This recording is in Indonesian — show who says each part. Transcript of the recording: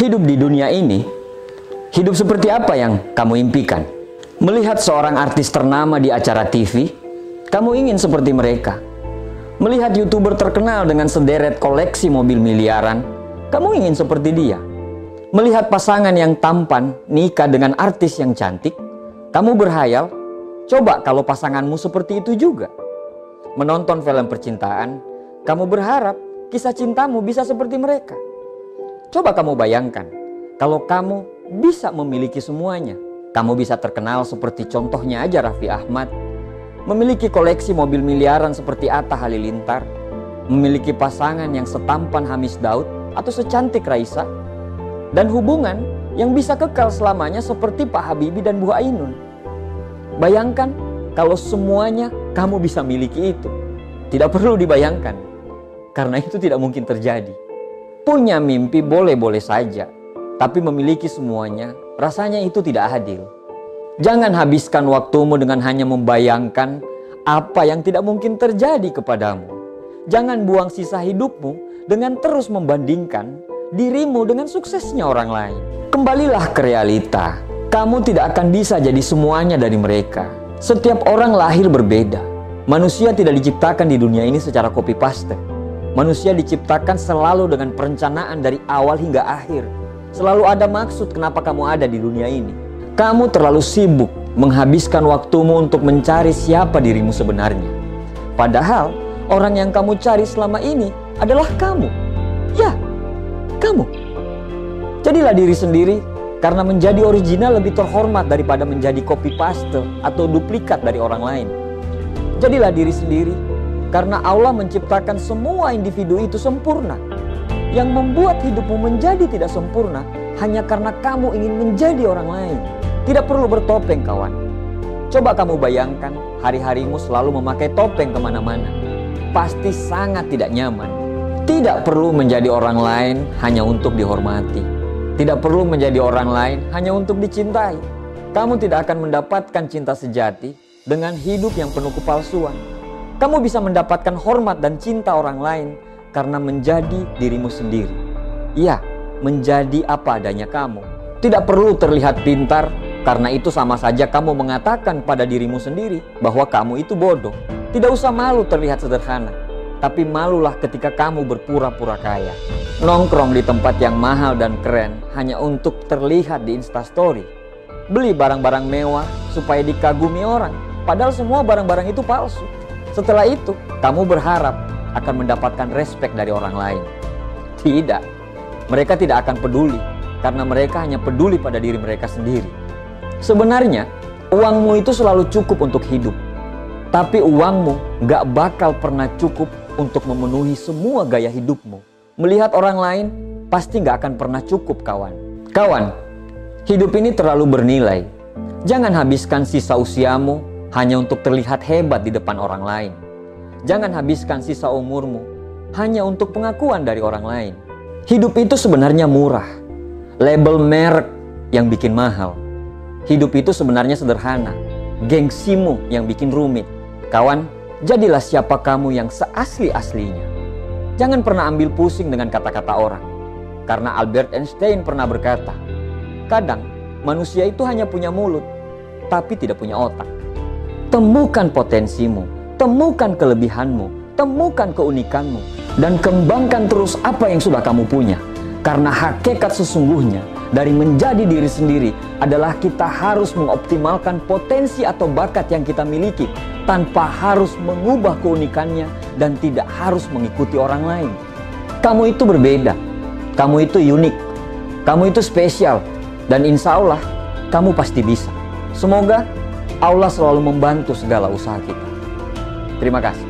Speaker 1: Hidup di dunia ini, hidup seperti apa yang kamu impikan? Melihat seorang artis ternama di acara TV, kamu ingin seperti mereka. Melihat youtuber terkenal dengan sederet koleksi mobil miliaran, kamu ingin seperti dia. Melihat pasangan yang tampan nikah dengan artis yang cantik, kamu berhayal, coba kalau pasanganmu seperti itu juga. Menonton film percintaan, kamu berharap kisah cintamu bisa seperti mereka. Coba kamu bayangkan, kalau kamu bisa memiliki semuanya. Kamu bisa terkenal seperti contohnya aja Raffi Ahmad. Memiliki koleksi mobil miliaran seperti Atta Halilintar. Memiliki pasangan yang setampan Hamis Daud atau secantik Raisa. Dan hubungan yang bisa kekal selamanya seperti Pak Habibie dan Bu Ainun. Bayangkan kalau semuanya kamu bisa miliki itu. Tidak perlu dibayangkan. Karena itu tidak mungkin terjadi. Punya mimpi boleh-boleh saja, tapi memiliki semuanya rasanya itu tidak adil. Jangan habiskan waktumu dengan hanya membayangkan apa yang tidak mungkin terjadi kepadamu. Jangan buang sisa hidupmu dengan terus membandingkan dirimu dengan suksesnya orang lain. Kembalilah ke realita. Kamu tidak akan bisa jadi semuanya dari mereka. Setiap orang lahir berbeda. Manusia tidak diciptakan di dunia ini secara copy paste. Manusia diciptakan selalu dengan perencanaan dari awal hingga akhir. Selalu ada maksud kenapa kamu ada di dunia ini. Kamu terlalu sibuk menghabiskan waktumu untuk mencari siapa dirimu sebenarnya. Padahal orang yang kamu cari selama ini adalah kamu. Ya, kamu. Jadilah diri sendiri karena menjadi original lebih terhormat daripada menjadi copy paste atau duplikat dari orang lain. Jadilah diri sendiri karena Allah menciptakan semua individu itu sempurna. Yang membuat hidupmu menjadi tidak sempurna hanya karena kamu ingin menjadi orang lain. Tidak perlu bertopeng kawan. Coba kamu bayangkan hari-harimu selalu memakai topeng ke mana-mana. Pasti sangat tidak nyaman. Tidak perlu menjadi orang lain hanya untuk dihormati. Tidak perlu menjadi orang lain hanya untuk dicintai. Kamu tidak akan mendapatkan cinta sejati dengan hidup yang penuh kepalsuan. Kamu bisa mendapatkan hormat dan cinta orang lain karena menjadi dirimu sendiri. Iya, menjadi apa adanya kamu. Tidak perlu terlihat pintar, karena itu sama saja kamu mengatakan pada dirimu sendiri bahwa kamu itu bodoh. Tidak usah malu terlihat sederhana, tapi malulah ketika kamu berpura-pura kaya. Nongkrong di tempat yang mahal dan keren hanya untuk terlihat di Instastory. Beli barang-barang mewah supaya dikagumi orang, padahal semua barang-barang itu palsu. Setelah itu, kamu berharap akan mendapatkan respek dari orang lain. Tidak, mereka tidak akan peduli karena mereka hanya peduli pada diri mereka sendiri. Sebenarnya, uangmu itu selalu cukup untuk hidup, tapi uangmu gak bakal pernah cukup untuk memenuhi semua gaya hidupmu. Melihat orang lain pasti gak akan pernah cukup, kawan. Kawan, hidup ini terlalu bernilai. Jangan habiskan sisa usiamu hanya untuk terlihat hebat di depan orang lain. Jangan habiskan sisa umurmu hanya untuk pengakuan dari orang lain. Hidup itu sebenarnya murah. Label merek yang bikin mahal. Hidup itu sebenarnya sederhana. Gengsimu yang bikin rumit. Kawan, jadilah siapa kamu yang seasli-aslinya. Jangan pernah ambil pusing dengan kata-kata orang. Karena Albert Einstein pernah berkata, kadang manusia itu hanya punya mulut, tapi tidak punya otak. Temukan potensimu, temukan kelebihanmu, temukan keunikanmu, dan kembangkan terus apa yang sudah kamu punya. Karena hakikat sesungguhnya dari menjadi diri sendiri adalah kita harus mengoptimalkan potensi atau bakat yang kita miliki tanpa harus mengubah keunikannya dan tidak harus mengikuti orang lain. Kamu itu berbeda, kamu itu unik, kamu itu spesial, dan insya Allah kamu pasti bisa. Semoga Allah selalu membantu segala usaha kita. Terima kasih.